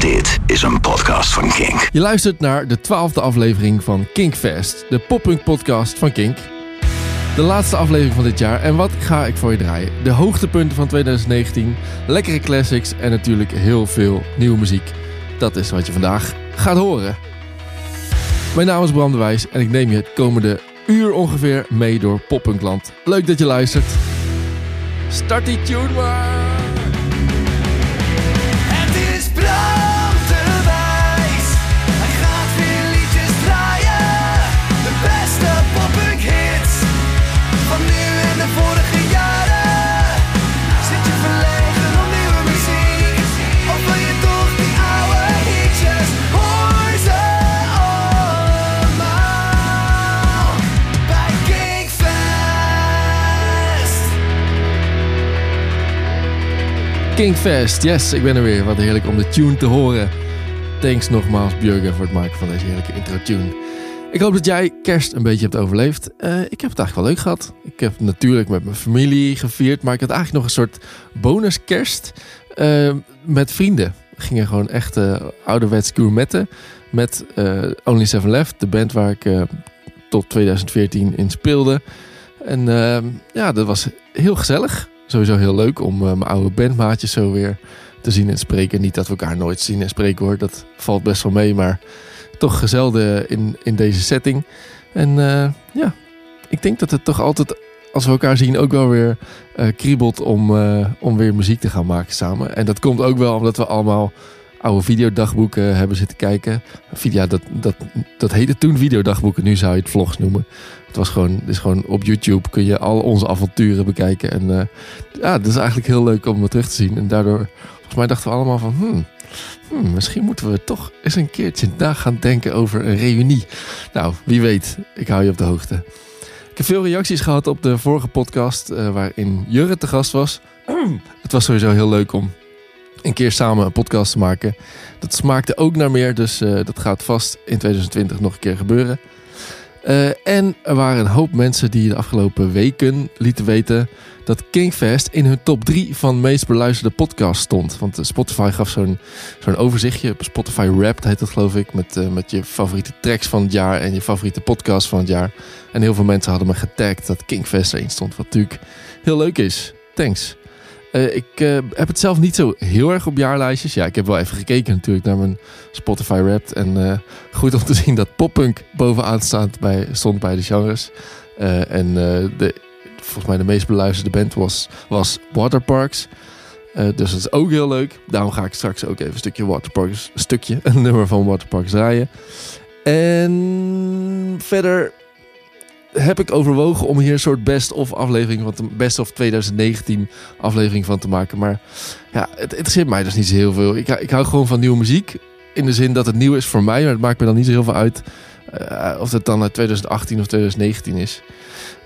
Dit is een podcast van Kink. Je luistert naar de twaalfde aflevering van Kinkfest, de poppunk podcast van Kink. De laatste aflevering van dit jaar en wat ga ik voor je draaien? De hoogtepunten van 2019, lekkere classics en natuurlijk heel veel nieuwe muziek. Dat is wat je vandaag gaat horen. Mijn naam is Bram de Wijs en ik neem je het komende uur ongeveer mee door poppunkland. Leuk dat je luistert. Start die tune maar! Kingfest, yes, ik ben er weer. Wat heerlijk om de tune te horen. Thanks nogmaals Björgen voor het maken van deze heerlijke intro-tune. Ik hoop dat jij kerst een beetje hebt overleefd. Eh, ik heb het eigenlijk wel leuk gehad. Ik heb natuurlijk met mijn familie gevierd, maar ik had eigenlijk nog een soort bonus kerst eh, met vrienden. We gingen gewoon echt uh, ouderwets gourmetten met Only Seven Left, de band waar ik tot 2014 in speelde. En ja, dat was heel gezellig sowieso heel leuk om eh, mijn oude bandmaatjes zo weer te zien en spreken. Niet dat we elkaar nooit zien en spreken hoor, dat valt best wel mee, maar toch gezellig in, in deze setting. En eh, ja, ik denk dat het toch altijd, als we elkaar zien, ook wel weer eh, kriebelt om, eh, om weer muziek te gaan maken samen. En dat komt ook wel omdat we allemaal oude videodagboeken hebben zitten kijken. Ja, dat, dat, dat heette toen videodagboeken, nu zou je het vlogs noemen. Het was gewoon, is gewoon op YouTube kun je al onze avonturen bekijken. En eh, ja, dat is eigenlijk heel leuk om het terug te zien. En daardoor, volgens mij dachten we allemaal van... Hmm, hmm, misschien moeten we toch eens een keertje na gaan denken over een reunie. Nou, wie weet. Ik hou je op de hoogte. Ik heb veel reacties gehad op de vorige podcast... eh, waarin Jurre te gast was. het was sowieso heel leuk om een keer samen een podcast te maken. Dat smaakte ook naar meer, dus eh, dat gaat vast in 2020 nog een keer gebeuren. Eh, en er waren een hoop mensen die de afgelopen weken lieten weten dat Kingfest in hun top 3 van meest beluisterde podcasts stond. Want eh, Spotify gaf zo'n zo'n overzichtje. Spotify Wrapped heet dat geloof ik. Met, met je favoriete tracks van het jaar en je favoriete podcast van het jaar. En heel veel mensen hadden me getagd dat Kingfest erin stond. Wat natuurlijk heel leuk is. Thanks. Eh, ik eh, heb het zelf niet zo heel erg op jaarlijstjes. Ja, ik heb wel even gekeken natuurlijk naar mijn Spotify Wrapped. En eh, goed om te zien dat poppunk bovenaan staat bij, stond bij de genres. En de, volgens mij de meest beluisterde band was, was Waterparks. Dus dat is ook heel leuk. Daarom ga ik straks ook even een stukje Waterparks, stukje, een nummer van Waterparks draaien. En verder heb ik overwogen om hier een soort best-of aflevering van te, best of 2019 aflevering van te maken. Maar ja, het interesseert mij dus niet zo heel veel. Ik, ik hou gewoon van nieuwe muziek. In de zin dat het nieuw is voor mij, maar het maakt me dan niet zo heel veel uit. eh, of het dan uit 2018 of 2019 is.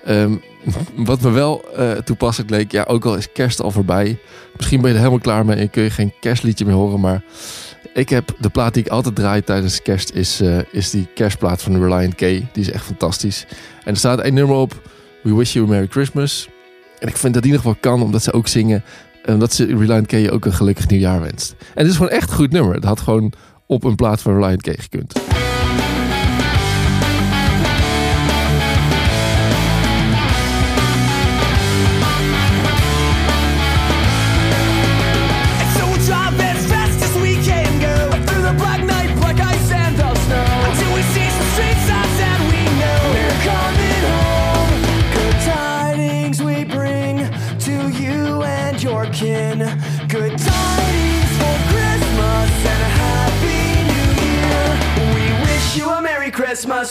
Ehm, wat me wel eh, toepasselijk leek, ja, ook al is kerst al voorbij. Misschien ben je er helemaal klaar mee en kun je geen kerstliedje meer horen. Maar ik heb de plaat die ik altijd draai tijdens kerst, is, eh, is die kerstplaat van Reliant K. Die is echt fantastisch. En er staat één nummer op, We Wish You a Merry Christmas. En ik vind dat die nog wel kan, omdat ze ook zingen, en dat ze Reliant K ook een gelukkig nieuwjaar wenst. En het is gewoon echt een goed nummer. Het had gewoon op een plaat van Reliant K gekund.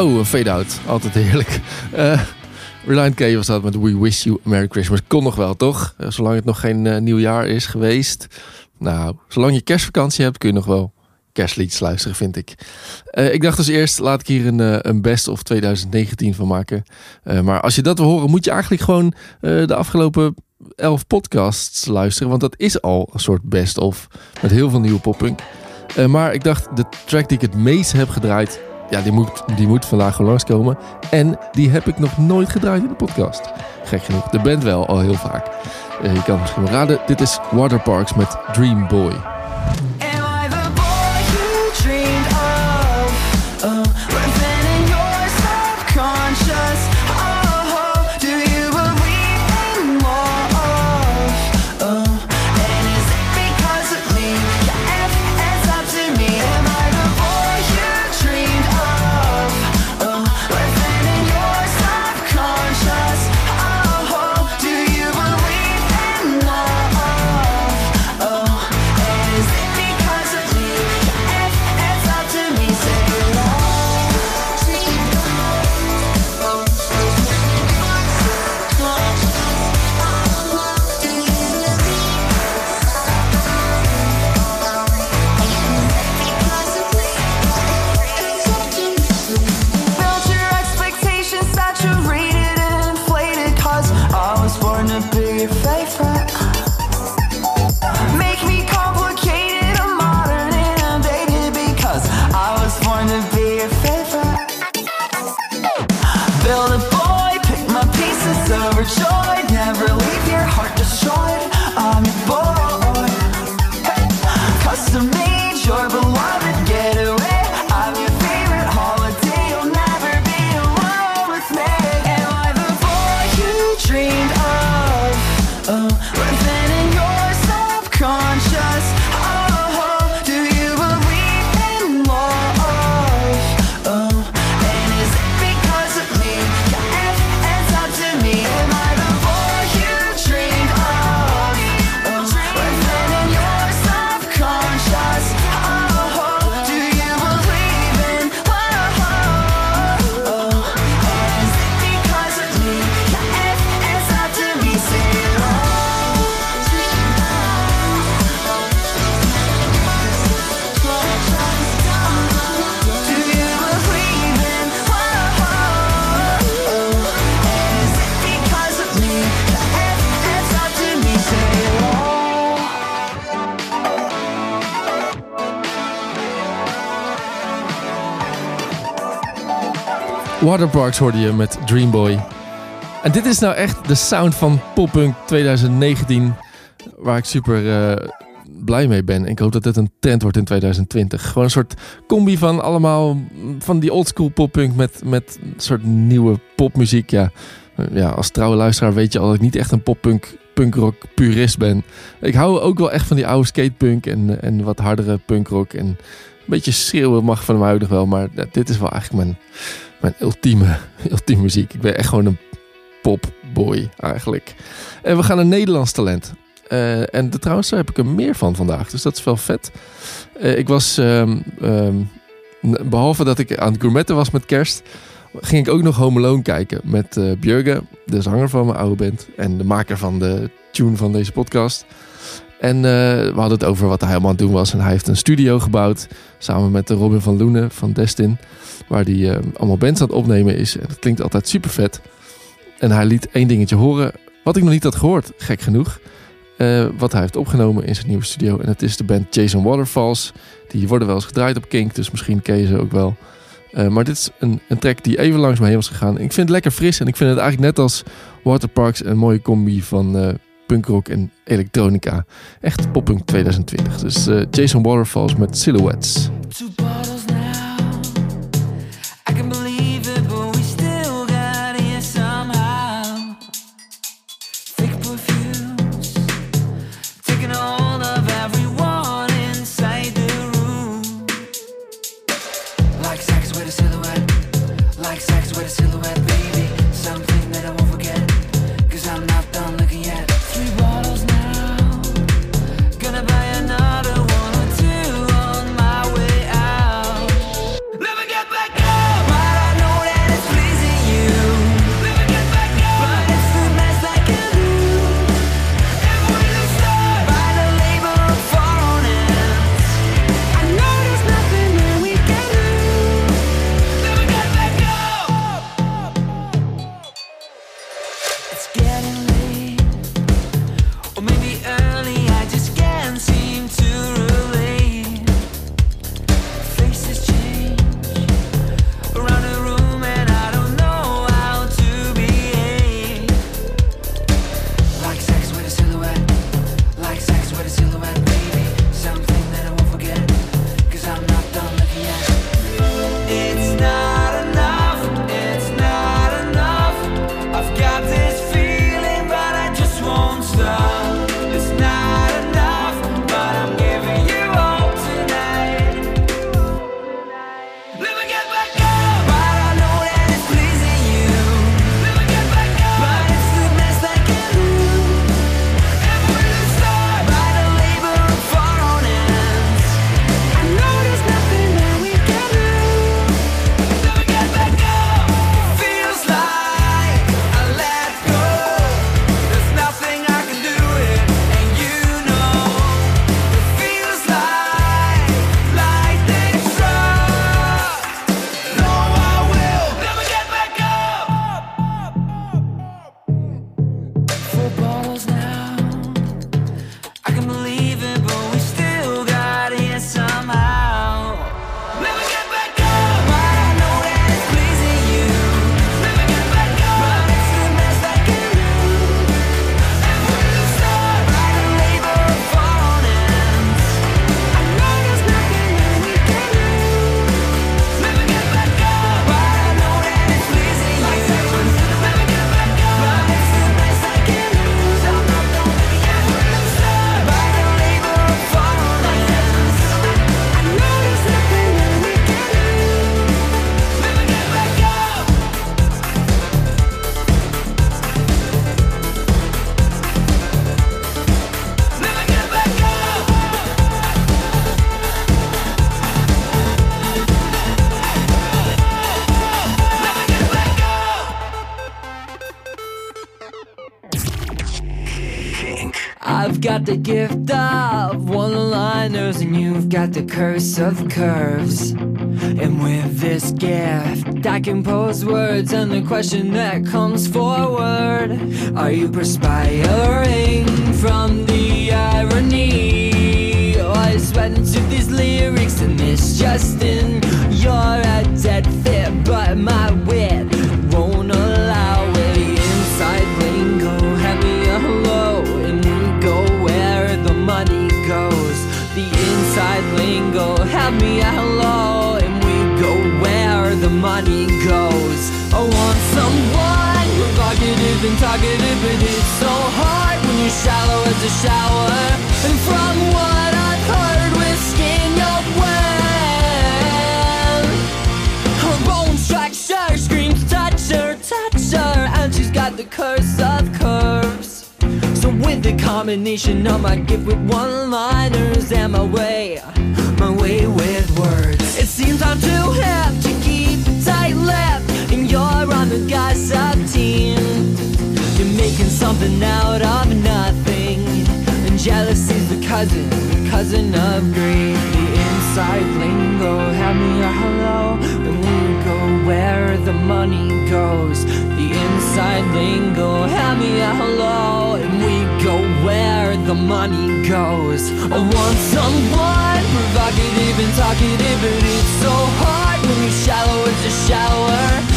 Oh, fade-out. Altijd heerlijk. Eh Reliant K was dat met We Wish You a Merry Christmas. Kon nog wel, toch? Eh, zolang het nog geen eh, nieuw jaar is geweest. Nou, zolang je kerstvakantie hebt, kun je nog wel kerstliedjes luisteren, vind ik. Eh, ik dacht dus eerst, laat ik hier een, eh, een best of 2019 van maken. Eh, maar als je dat wil horen, moet je eigenlijk gewoon eh, de afgelopen elf podcasts luisteren. Want dat is al een soort best of. Met heel veel nieuwe poppunk. Eh, maar ik dacht, de track die ik het meest heb gedraaid... Ja, die moet, die moet vandaag gewoon langskomen. En die heb ik nog nooit gedraaid in de podcast. Gek genoeg. De band wel, al heel vaak. Eh, je kan het misschien wel raden. Dit is Waterparks met Dream Boy. Waterparks hoorde je met Dreamboy. En dit is nou echt de sound van Poppunk 2019. Waar ik super eh, blij mee ben. En ik hoop dat dit een trend wordt in 2020. Gewoon een soort combi van allemaal van die oldschool poppunk met, met een soort nieuwe popmuziek. Ja, ja, als trouwe luisteraar weet je al dat ik niet echt een poppunk punkrock purist ben. Ik hou ook wel echt van die oude skatepunk en, en wat hardere punkrock. En een beetje schreeuwen mag van mij nog wel. Maar dit is wel eigenlijk mijn, mijn ultieme, ultieme muziek. Ik ben echt gewoon een popboy eigenlijk. En we gaan een Nederlands talent. Eh, en de, trouwens, daar heb ik er meer van vandaag. Dus dat is wel vet. Eh, ik was, ehm, ehm, behalve dat ik aan het gourmetten was met kerst... ging ik ook nog Home Alone kijken met Björge, de zanger van mijn oude band... en de maker van de tune van deze podcast. En we hadden het over wat hij helemaal aan het doen was. En hij heeft een studio gebouwd samen met de Robin van Loenen van Destin... waar hij eh, allemaal bands aan het opnemen is. En dat klinkt altijd super vet. En hij liet één dingetje horen, wat ik nog niet had gehoord, gek genoeg. eh, wat hij heeft opgenomen in zijn nieuwe studio. En het is de band Jason Waterfalls. Die worden wel eens gedraaid op Kink, dus misschien ken je ze ook wel. Eh, maar dit is een, een track die even langs me heen was gegaan. Ik vind het lekker fris en ik vind het eigenlijk net als Waterparks een mooie combi van eh, punkrock en elektronica. Echt poppunk 2020. Dus Jason Waterfalls met Silhouettes. Got the curse of curves. And with this gift, I can pose words and the question that comes forward Are you perspiring from the irony? Talkative, but it's so hard when you're shallow as a shower. And from what I've heard, with skin your well. Her bone structure screams touch her, touch her, and she's got the curse of curves. So with the combination of my gift with one-liners and my way, my way with words, it seems I'm too hip to keep tight-lipped, and you're on the gossip team. Making something out of nothing, and jealousy's the cousin, the cousin of greed. The inside lingo, have me a hello, and we go where the money goes. The inside lingo, have me a hello, and we go where the money goes. I want someone provocative and talkative, but it's so hard when you're shallow as a shallower.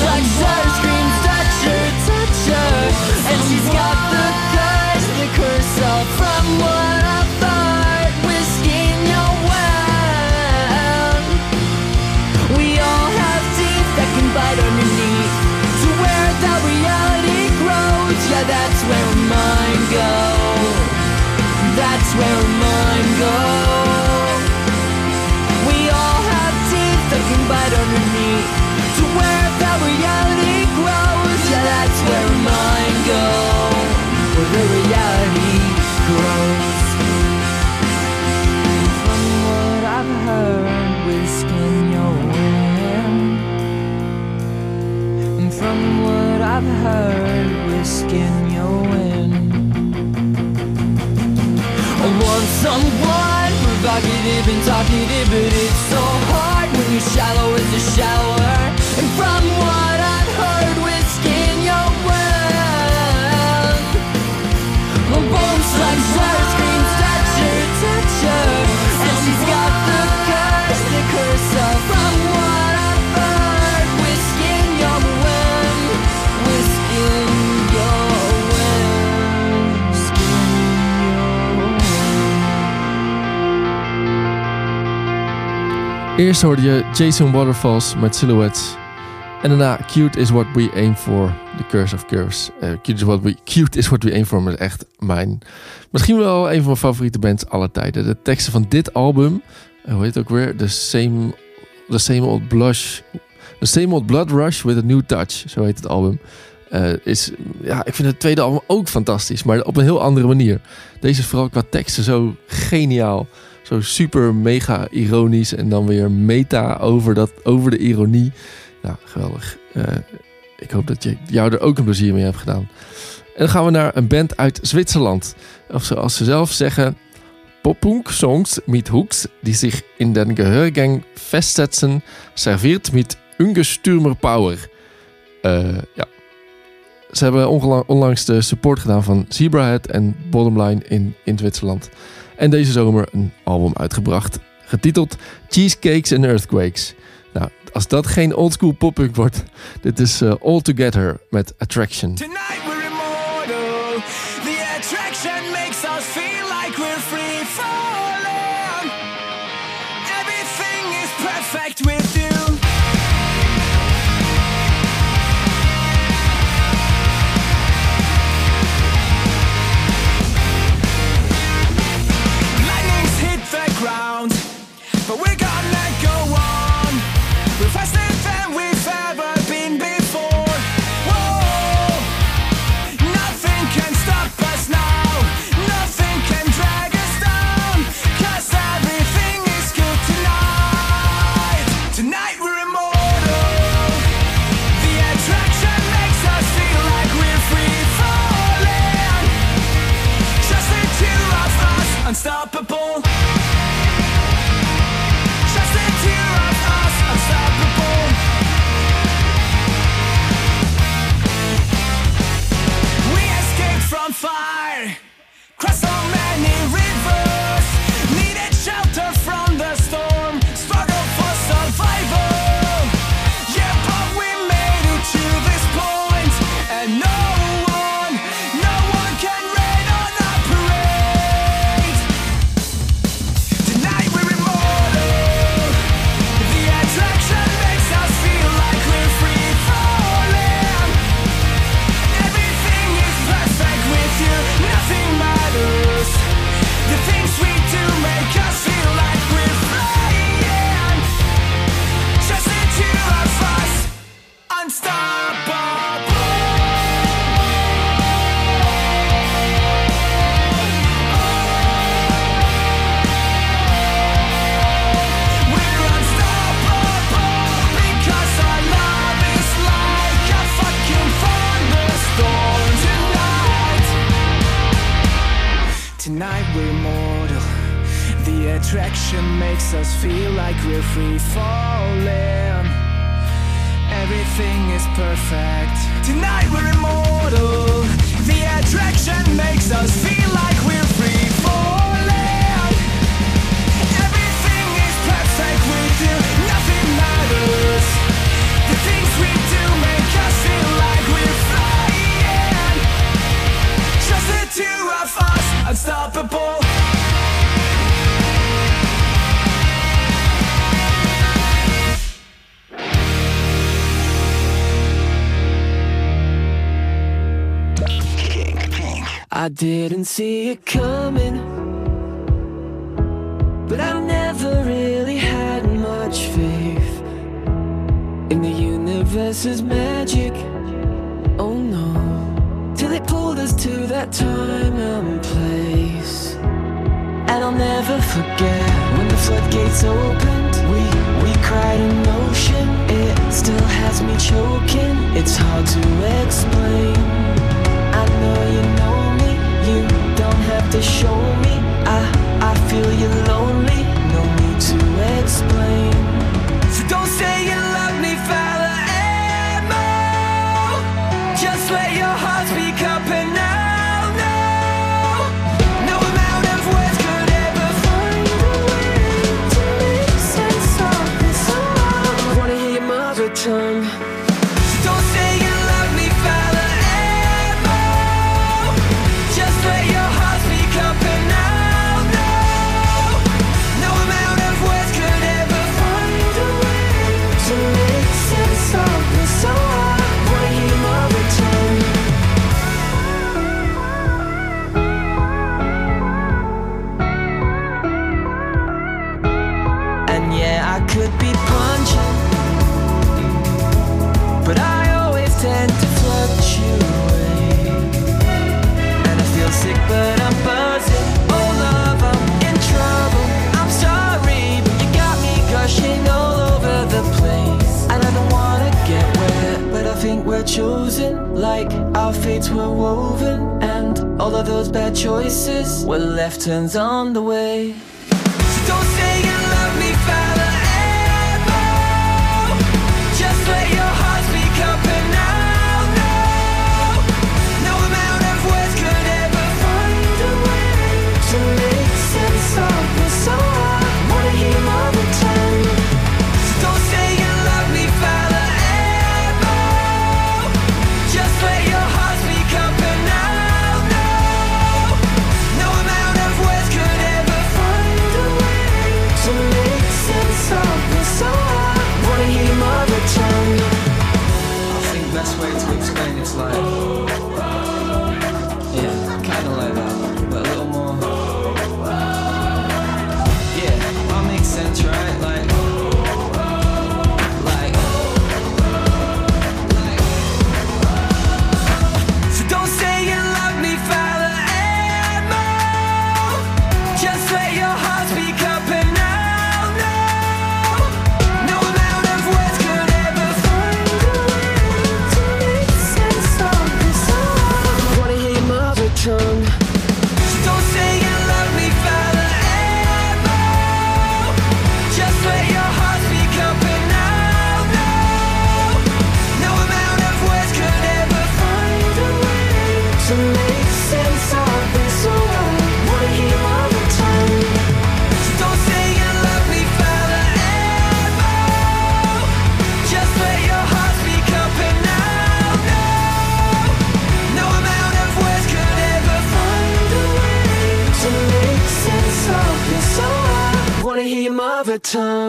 Like her, screams touch her, touch her. And she's got someone provocative and talkative, but it's so hard when you're shallow as a shower. Eerst hoorde je Jason Waterfalls met Silhouettes. En daarna Cute is what we aim for. The Curse of Curves. Eh, cute, is what we, cute is what we aim for. is echt mijn... Misschien wel een van mijn favoriete bands aller tijden. De teksten van dit album... eh, hoe heet het ook weer? The Same, the same Old Blush... The Same Old Blood Rush with a New Touch. Zo heet het album. Eh, is, ja, ik vind het tweede album ook fantastisch. Maar op een heel andere manier. Deze is vooral qua teksten zo geniaal. Zo super mega ironisch. En dan weer meta over, dat, over de ironie. Nou, geweldig. Eh, ik hoop dat je jou er ook een plezier mee hebt gedaan. En dan gaan we naar een band uit Zwitserland. Of zoals ze zelf zeggen... Poppunk-songs mit Hooks, die zich in den Gehörgang festsetzen, serviert met ungestürmer Power. Eh, ja. Ze hebben onlangs de support gedaan van Zebrahead en Bottomline in, in Zwitserland. En deze zomer een album uitgebracht, getiteld Cheesecakes and Earthquakes. Nou, als dat geen oldschool pop-punk wordt, dit is eh, All Together met Attraction. Croissant universe's magic. Oh no, till it pulled us to that time and place. And I'll never forget when the floodgates opened. We we cried in ocean. It still has me choking. It's hard to explain. I know you know me. You don't have to show me. I I feel you lonely. No need to explain. Like our fates were woven, and all of those bad choices were left turns on the way. So don't say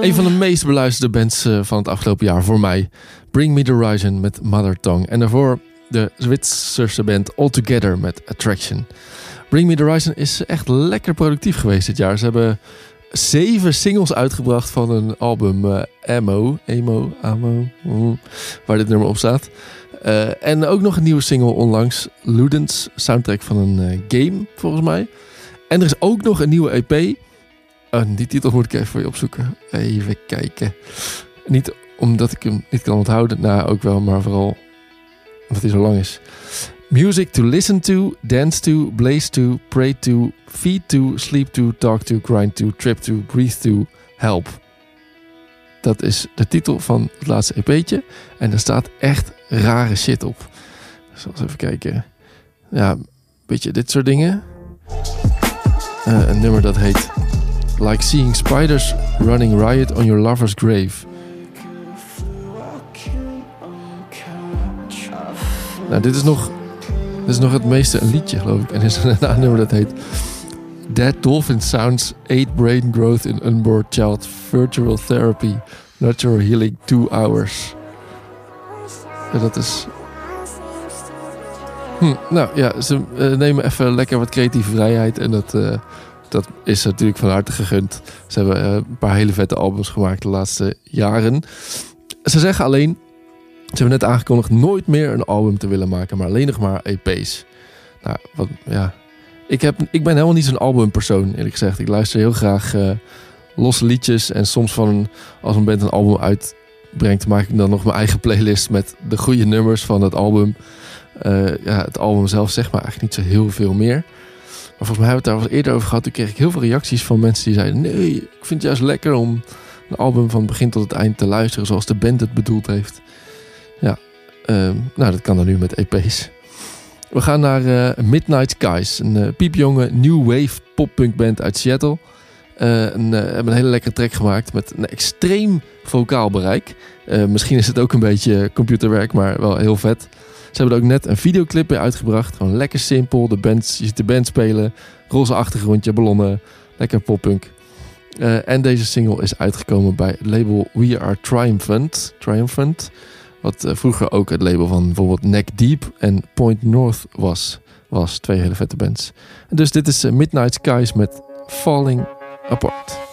Een van de meest beluisterde bands eh, van het afgelopen jaar voor mij. Bring Me The Horizon met Mother Tongue. En daarvoor de Zwitserse band All Together met Attraction. Bring Me The Horizon is echt lekker productief geweest dit jaar. Ze hebben zeven singles uitgebracht van een album eh, Emo, Emo, Amo, mm, waar dit nummer op staat. Eh, en ook nog een nieuwe single onlangs, Ludens, soundtrack van een game volgens mij. En er is ook nog een nieuwe EP. Oh, die titel moet ik even voor je opzoeken. Even kijken. Niet omdat ik hem niet kan onthouden, nou ook wel, maar vooral omdat hij zo lang is. Music to listen to, dance to, blaze to, pray to, feed to, sleep to, talk to, grind to, trip to, breathe to, help. Dat is de titel van het laatste EP'tje. En er staat echt rare shit op. Dus eens even kijken. Ja, een beetje dit soort dingen. Eh, een nummer dat heet Like Seeing Spiders Running Riot on Your Lover's Grave. Nou, dit is nog, dit is nog het meeste een liedje, geloof ik. En er is een nummer dat heet Dead Dolphin Sounds 8 Brain Growth in Unborn Child Virtual Therapy Natural Healing 2 Hours. Ja, dat is... Hm, nou ja, ze eh, nemen even lekker wat creatieve vrijheid. En dat, eh, dat is natuurlijk van harte gegund. Ze hebben eh, een paar hele vette albums gemaakt de laatste jaren. Ze zeggen alleen... Ze hebben net aangekondigd nooit meer een album te willen maken. Maar alleen nog maar EP's. Nou, wat, ja, ik, heb, ik ben helemaal niet zo'n albumpersoon, eerlijk gezegd. Ik luister heel graag eh, losse liedjes. En soms van als een band een album uitbrengt, maak ik dan nog mijn eigen playlist met de goede nummers van het album. Eh, ja, het album zelf zegt maar eigenlijk niet zo heel veel meer. Maar volgens mij hebben we het daar wel eerder over gehad. Toen kreeg ik heel veel reacties van mensen die zeiden: Nee, ik vind het juist lekker om een album van begin tot het eind te luisteren zoals de band het bedoeld heeft. Ja, ehm, nou, dat kan dan nu met EP's. We gaan naar eh, Midnight Skies, een uh, piepjonge new wave poppunk band uit Seattle. Uh, en, hebben een hele lekkere track gemaakt met een extreem vocaal bereik. misschien is het ook een beetje computerwerk, maar wel heel vet. Ze hebben er ook net een videoclip bij uitgebracht. Gewoon lekker simpel. De band, je ziet de band spelen. Roze achtergrondje, ballonnen. Lekker poppunk. en deze single is uitgekomen bij het label We Are Triumphant. Triumphant. Wat eh, vroeger ook het label van bijvoorbeeld Neck Deep en Point North was. Was twee hele vette bands. Dus dit is eh, Midnight Skies met Falling Apart.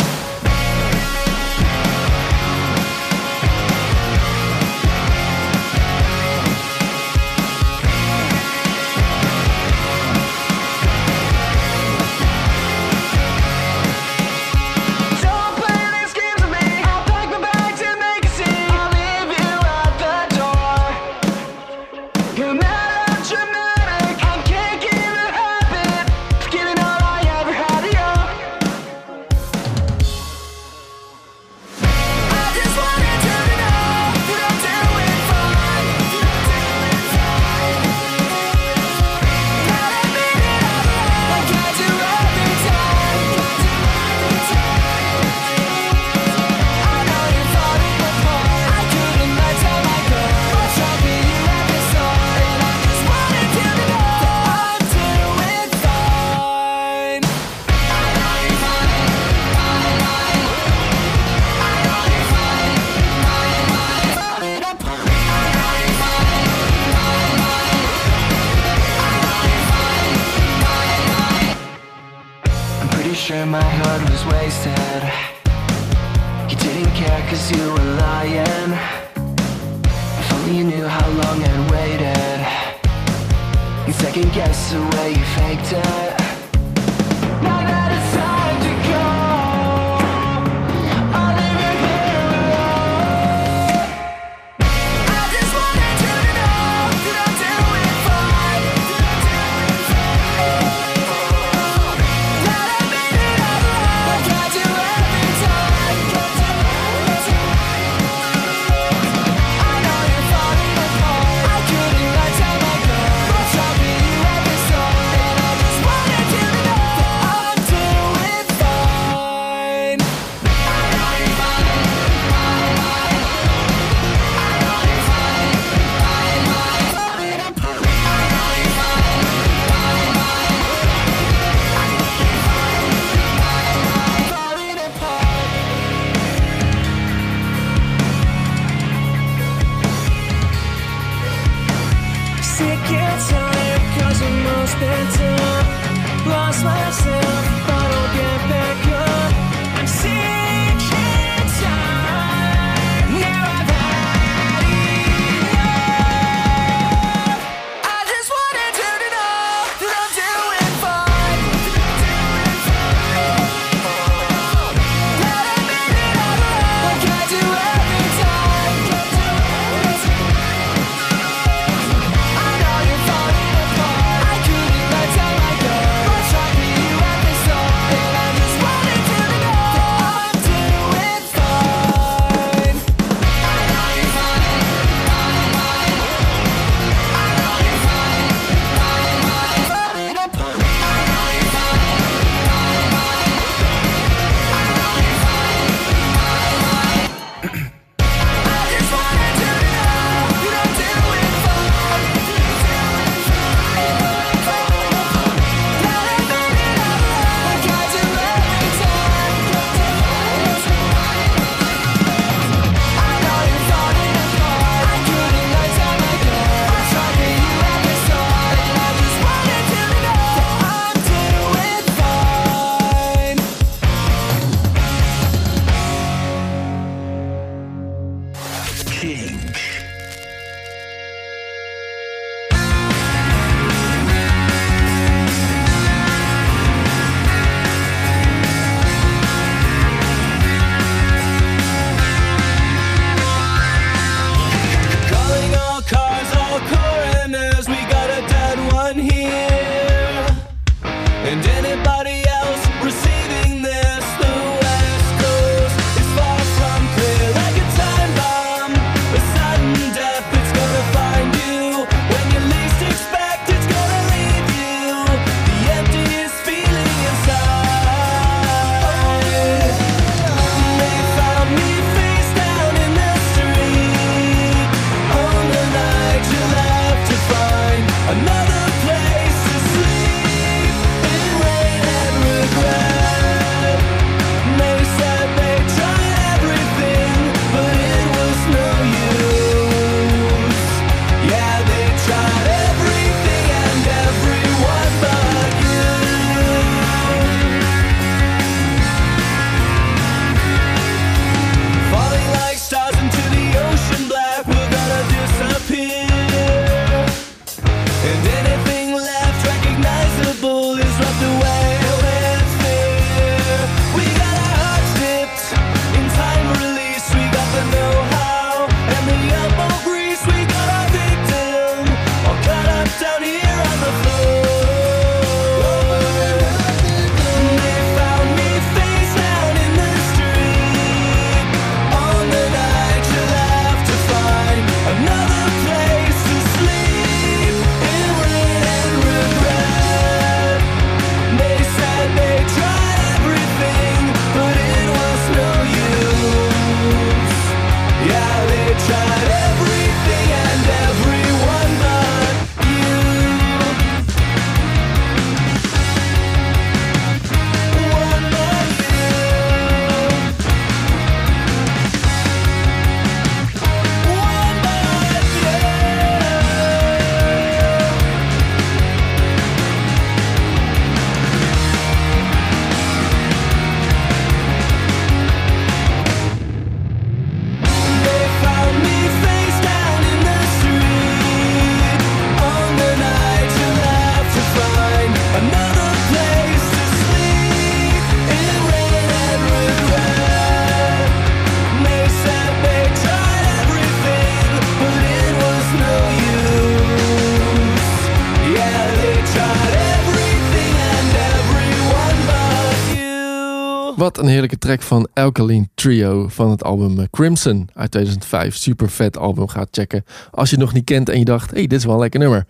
Een heerlijke track van Alkaline Trio van het album eh, Crimson uit 2005. Super vet album. Ga het checken als je het nog niet kent en je dacht, hey, dit is wel een lekker nummer.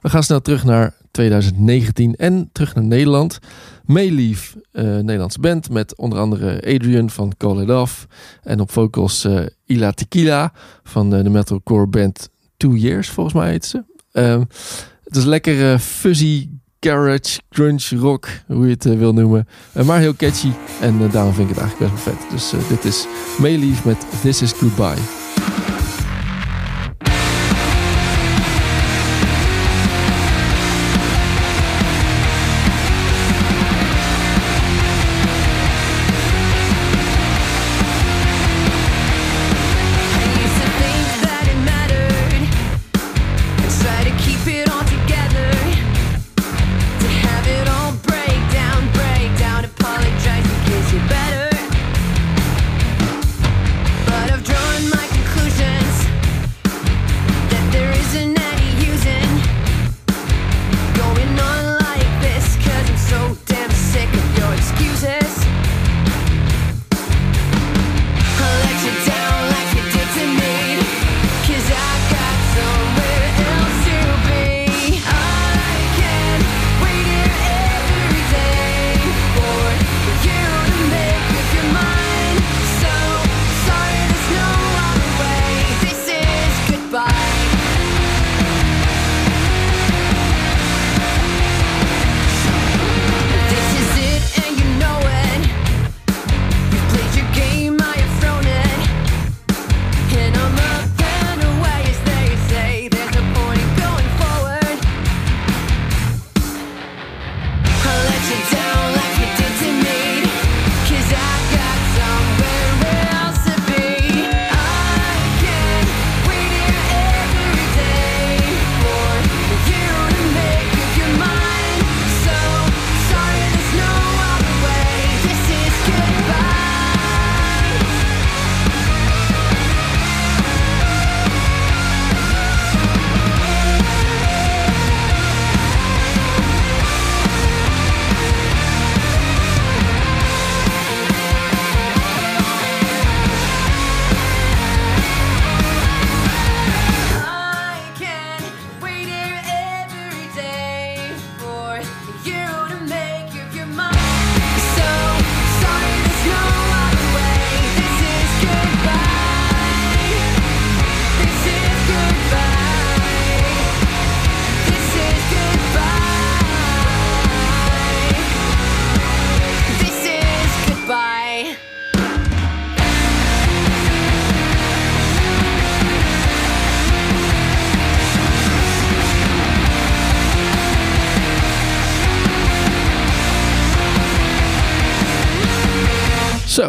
We gaan snel terug naar 2019 en terug naar Nederland. Mayleaf, uh, Nederlandse band met onder andere Adrian van Call It Off. En op vocals uh, Ila Tequila van de metalcore band Two Years, volgens mij heet ze. Um, het is lekker fuzzy garage, grunge, rock, hoe je het uh, wil noemen. Uh, maar heel catchy en uh, daarom vind ik het eigenlijk best wel vet. Dus dit is Mayleaf met This Is Goodbye.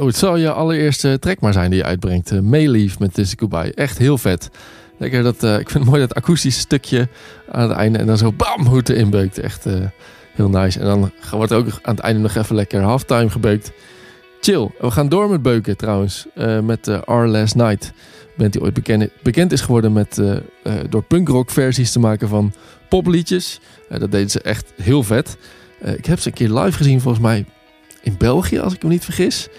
Het zal je allereerste track maar zijn die je uitbrengt. Uh, Mayleaf met This Goodbye. Echt heel vet. Lekker dat, uh, ik vind het mooi dat akoestische stukje aan het einde. En dan zo bam, hoe het beukt. Echt uh, heel nice. En dan wordt er ook aan het einde nog even lekker halftime gebeukt. Chill. We gaan door met beuken trouwens. met Our Last Night. Bent die ooit bekend, bekend is geworden met door punkrock versies te maken van popliedjes. dat deden ze echt heel vet. ik heb ze een keer live gezien volgens mij in België, als ik me niet vergis.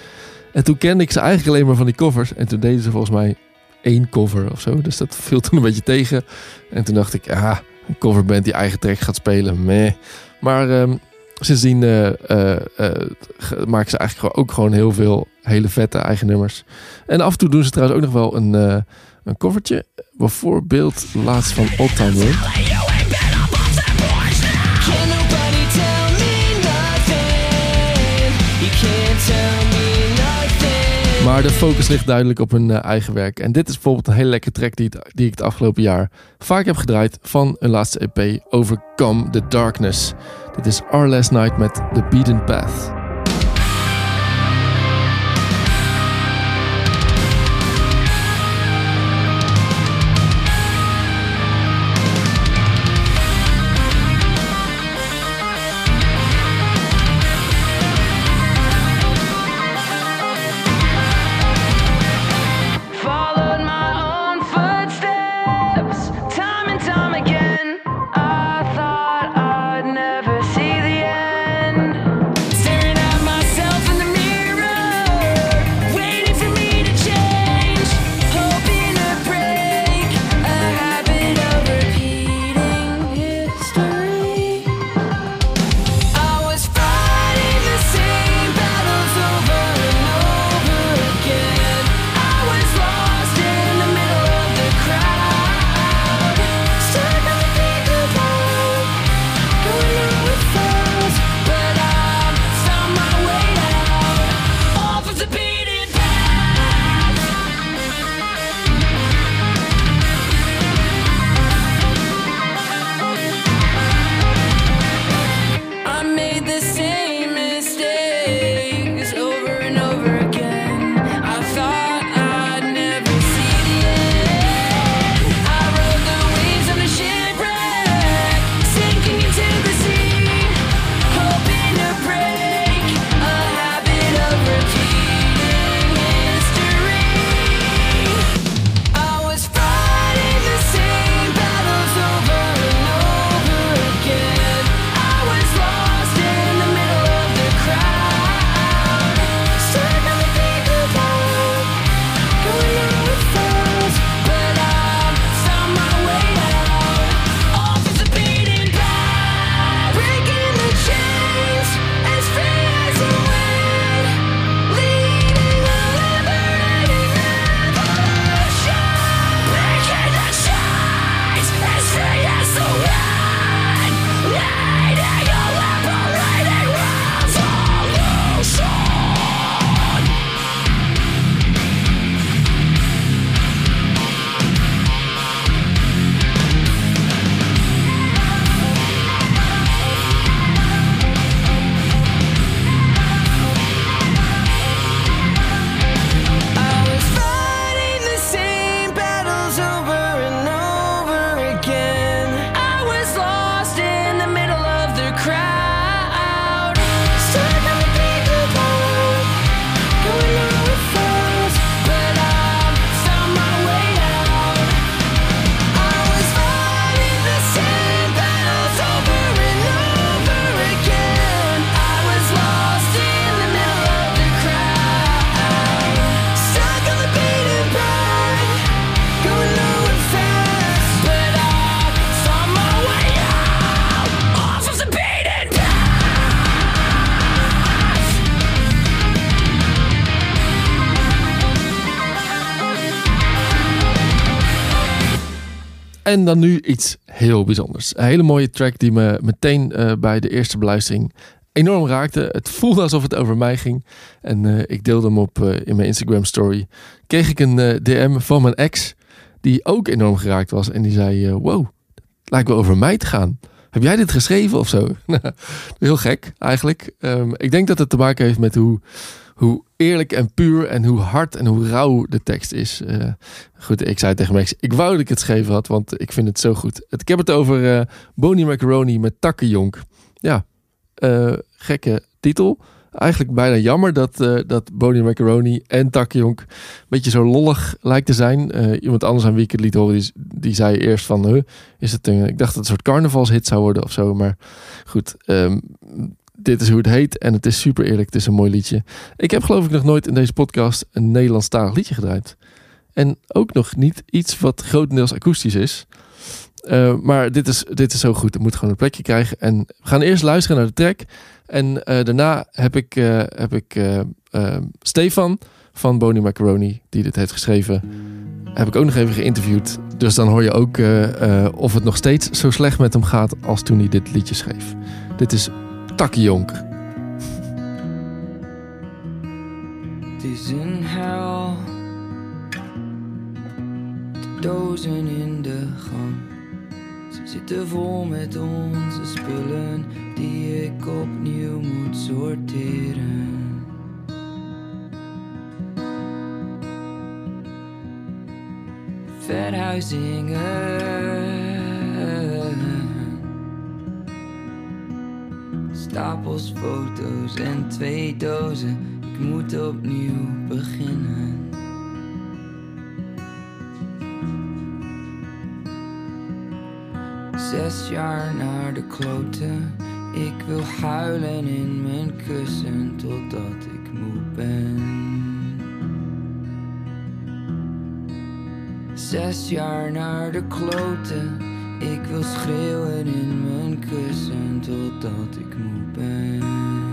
En toen kende ik ze eigenlijk alleen maar van die covers. En toen deden ze volgens mij één cover of zo. Dus dat viel toen een beetje tegen. En toen dacht ik, ja, een coverband die eigen track gaat spelen, meh. Maar um, sindsdien uh, uh, uh, maken ze eigenlijk ook gewoon heel veel hele vette eigen nummers. En af en toe doen ze trouwens ook nog wel een, een covertje. Bijvoorbeeld laatst van Old Town Maar de focus ligt duidelijk op hun uh, eigen werk. En dit is bijvoorbeeld een hele lekkere track die, die ik het afgelopen jaar vaak heb gedraaid van hun laatste EP, Overcome the Darkness. Dit is Our Last Night met The Beaten Path. En dan nu iets heel bijzonders. Een hele mooie track die me meteen eh, bij de eerste beluistering enorm raakte. Het voelde alsof het over mij ging. En eh, ik deelde hem op eh, in mijn Instagram story. Kreeg ik een DM van mijn ex, die ook enorm geraakt was. En die zei, wow, lijkt wel over mij te gaan. Heb jij dit geschreven of zo? Heel gek eigenlijk. Ehm, ik denk dat het te maken heeft met hoe, hoe eerlijk en puur en hoe hard en hoe rauw de tekst is. Eh, goed, ik zei tegen ex, ik wou dat ik het geschreven had, want ik vind het zo goed. Ik heb het over eh Bonnie Macaroni met Takkenjonk. Ja, eh, gekke titel. Eigenlijk bijna jammer dat, eh dat Bonnie Macaroni en Takkenjonk een beetje zo lollig lijkt te zijn. Iemand anders aan wie ik het liet horen, die, zei eerst van... Is het een, ik dacht dat het een soort carnavalshit zou worden of zo. Maar goed, ehm, dit is hoe het heet en het is super eerlijk. Het is een mooi liedje. Ik heb geloof ik nog nooit in deze podcast een Nederlandstalig liedje gedraaid. En ook nog niet iets wat grotendeels akoestisch is. Eh, maar dit is, dit is zo goed. Het moet gewoon een plekje krijgen. En we gaan eerst luisteren naar de track. En eh, daarna heb ik, eh, heb ik Stefan van Bonnie Macaroni, die dit heeft geschreven, heb ik ook nog even geïnterviewd. Dus dan hoor je ook of het nog steeds zo slecht met hem gaat als toen hij dit liedje schreef. Dit is Takkenjonk. Het is een hel. De dozen in de gang. Ze zitten vol met onze spullen die ik opnieuw moet sorteren. Verhuizingen. Stapels foto's en twee dozen. Ik moet opnieuw beginnen. Zes jaar naar de kloten. Ik wil huilen in mijn kussen totdat ik moe ben. Zes jaar naar de kloten. Ik wil schreeuwen in mijn kussen totdat ik moe ben.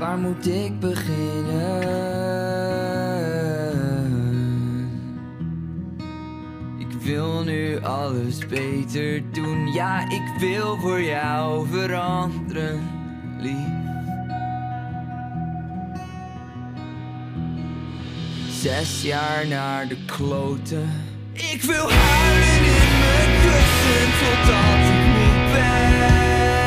Waar moet ik beginnen? Ik wil nu alles beter doen. Ja, ik wil voor jou veranderen, lief. Zes jaar naar de kloten. Ik wil huilen in mijn kussen totdat ik moe ben.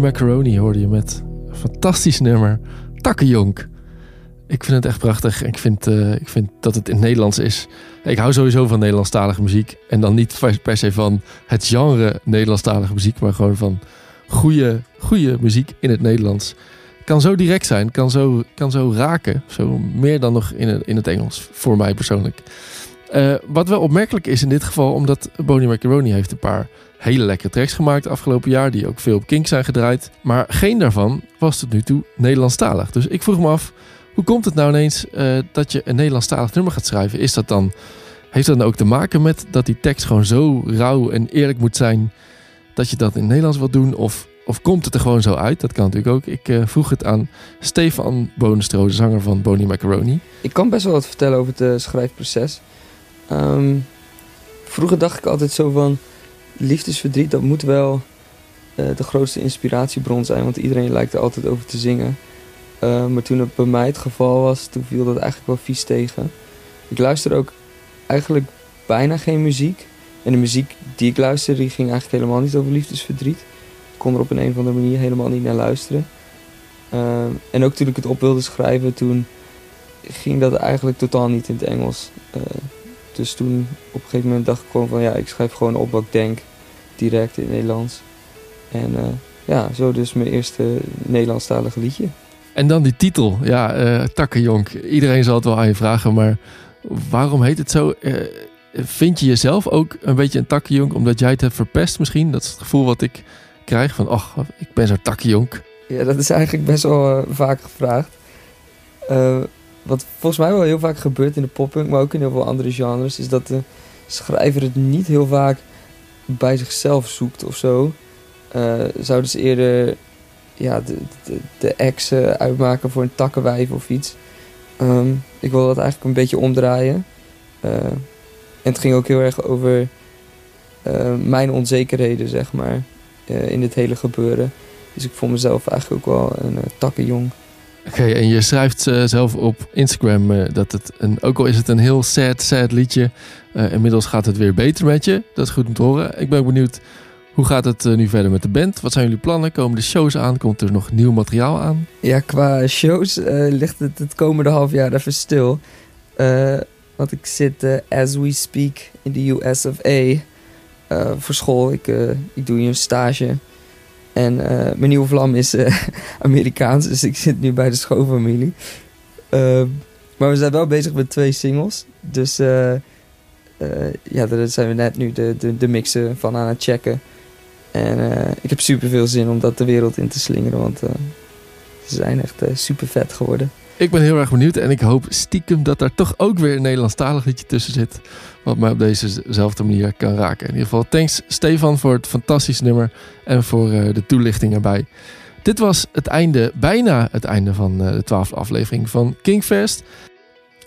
Macaroni hoorde je met een fantastisch nummer. Takkenjonk. Ik vind het echt prachtig. Ik vind, eh, ik vind dat het in het Nederlands is. Ik hou sowieso van Nederlandstalige muziek. En dan niet per- se van het genre Nederlandstalige muziek. Maar gewoon van goede, goede muziek in het Nederlands. Kan zo direct zijn. Kan zo, kan zo raken. Zo meer dan nog in in het Engels. Voor mij persoonlijk. Eh, wat wel opmerkelijk is in dit geval. Omdat Boney Macaroni heeft een paar hele lekkere tracks gemaakt afgelopen jaar. Die ook veel op Kink zijn gedraaid. Maar geen daarvan was tot nu toe Nederlandstalig. Dus ik vroeg me af, hoe komt het nou ineens eh, dat je een Nederlandstalig nummer gaat schrijven? Is dat dan, heeft dat dan ook te maken met dat die tekst gewoon zo rauw en eerlijk moet zijn... dat je dat in Nederlands wilt doen? Of, of komt het er gewoon zo uit? Dat kan natuurlijk ook. Ik eh, vroeg het aan Stefan Bonestro, de zanger van Boney Macaroni. Ik kan best wel wat vertellen over het schrijfproces. Ehm, vroeger dacht ik altijd zo van... liefdesverdriet, dat moet wel eh, de grootste inspiratiebron zijn. Want iedereen lijkt er altijd over te zingen. Eh, maar toen het bij mij het geval was, toen viel dat eigenlijk wel vies tegen. Ik luister ook eigenlijk bijna geen muziek. En de muziek die ik luisterde, die ging eigenlijk helemaal niet over liefdesverdriet. Ik kon er op een, een of andere manier helemaal niet naar luisteren. Ehm, en ook toen ik het op wilde schrijven, toen ging dat eigenlijk totaal niet in het Engels. Dus toen op een gegeven moment dacht ik gewoon van ja, ik schrijf gewoon op wat ik denk, direct in het Nederlands. En eh, ja, zo dus mijn eerste Nederlandstalige liedje. En dan die titel, ja, eh Takkenjonk. Iedereen zal het wel aan je vragen, maar waarom heet het zo? Eh, vind je jezelf ook een beetje een takkenjonk omdat jij het hebt verpest misschien? Dat is het gevoel wat ik krijg van, ach, ik ben zo takkenjonk. Ja, dat is eigenlijk best wel vaak gevraagd. Wat volgens mij wel heel vaak gebeurt in de poppunk, maar ook in heel veel andere genres, is dat de schrijver het niet heel vaak bij zichzelf zoekt of zo. Eh, zouden ze eerder ja, de, de, de ex eh, uitmaken voor een takkenwijf of iets. Ehm, ik wil dat eigenlijk een beetje omdraaien. Eh, en het ging ook heel erg over eh, mijn onzekerheden, zeg maar, in dit hele gebeuren. Dus ik vond mezelf eigenlijk ook wel een takkenjong. Oké, en je schrijft eh, zelf op Instagram eh, dat het, een, ook al is het een heel sad, sad liedje, eh, inmiddels gaat het weer beter met je. Dat is goed om te horen. Ik ben benieuwd, hoe gaat het nu verder met de band? Wat zijn jullie plannen? Komen de shows aan? Komt er nog nieuw materiaal aan? Ja, qua shows ligt het het komende half jaar even stil. Want ik zit, as we speak, in de US of A voor school. Ik, ik doe hier een stage. En eh, mijn nieuwe vlam is eh, Amerikaans, dus ik zit nu bij de schoonfamilie. Eh, maar we zijn wel bezig met twee singles. Dus eh, ja, daar zijn we net nu de, de, de mixen van aan het checken. En ik heb super veel zin om dat de wereld in te slingeren, want... ze zijn echt super vet geworden. Ik ben heel erg benieuwd en ik hoop stiekem dat daar toch ook weer een Nederlandstalig liedje tussen zit. Wat mij op dezezelfde manier kan raken. In ieder geval, thanks Stefan voor het fantastische nummer en voor eh, de toelichting erbij. Dit was het einde, bijna het einde van eh, de twaalfde aflevering van Kingfest.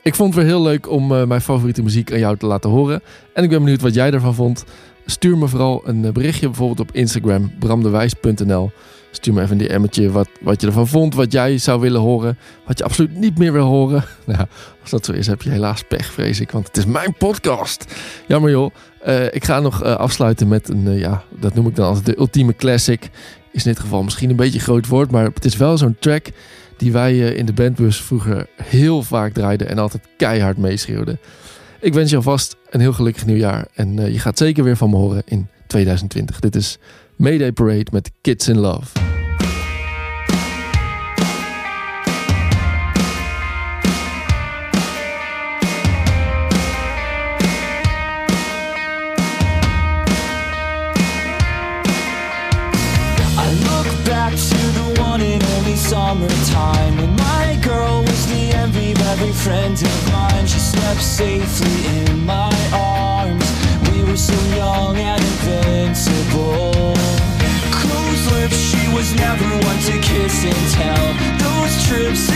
Ik vond het weer heel leuk om eh, mijn favoriete muziek aan jou te laten horen. En ik ben benieuwd wat jij ervan vond. Stuur me vooral een berichtje bijvoorbeeld op Instagram, bramdewijs.nl. Stuur me even een DM'tje wat, wat je ervan vond, wat jij zou willen horen, wat je absoluut niet meer wil horen. Nou, als dat zo is, heb je helaas pech, vrees ik, want het is mijn podcast. Jammer joh. Eh, ik ga nog eh, afsluiten met een, eh, ja, dat noem ik dan altijd de ultieme classic. Is in dit geval misschien een beetje een groot woord, maar het is wel zo'n track die wij in de bandbus vroeger heel vaak draaiden en altijd keihard meeschreeuwden. Ik wens je alvast een heel gelukkig nieuwjaar en je gaat zeker weer van me horen in 2020. Dit is Mayday Parade met Kids in Love. Summertime When my girl was the envy of every friend of mine She slept safely in trips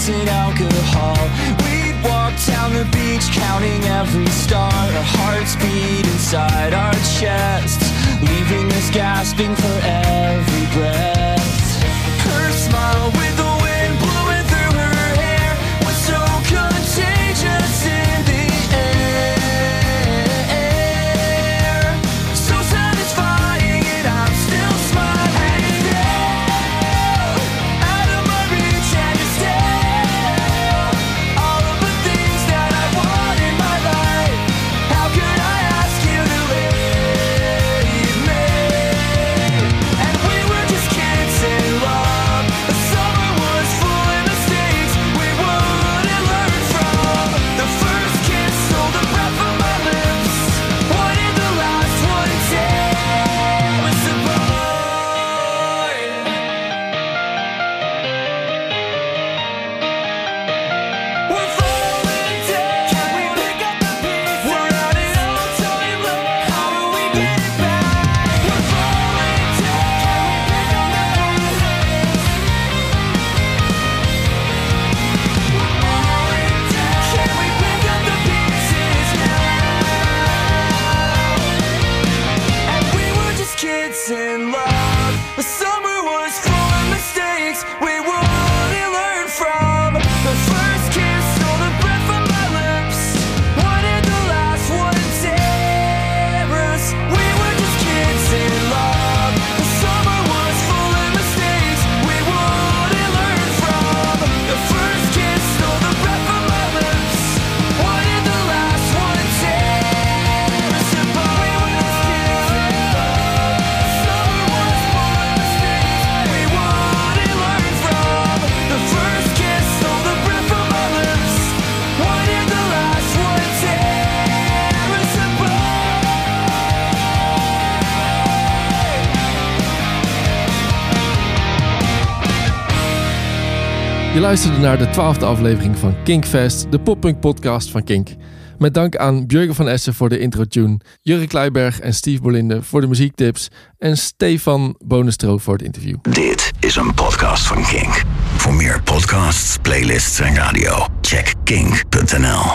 addicted alcohol. We'd walk down the beach counting every star. Our hearts beat inside our chests Leaving us gasping for every breath. Her smile with the wind luisterde naar de twaalfde aflevering van Kinkfest, de poppunk podcast van Kink. Met dank aan Björgen van Essen voor de intro-tune, Jurre Kleiberg en Steve Bolinde voor de muziektips en Stefan Bonestro voor het interview. Dit is een podcast van Kink. Voor meer podcasts, playlists en radio, check kink.nl.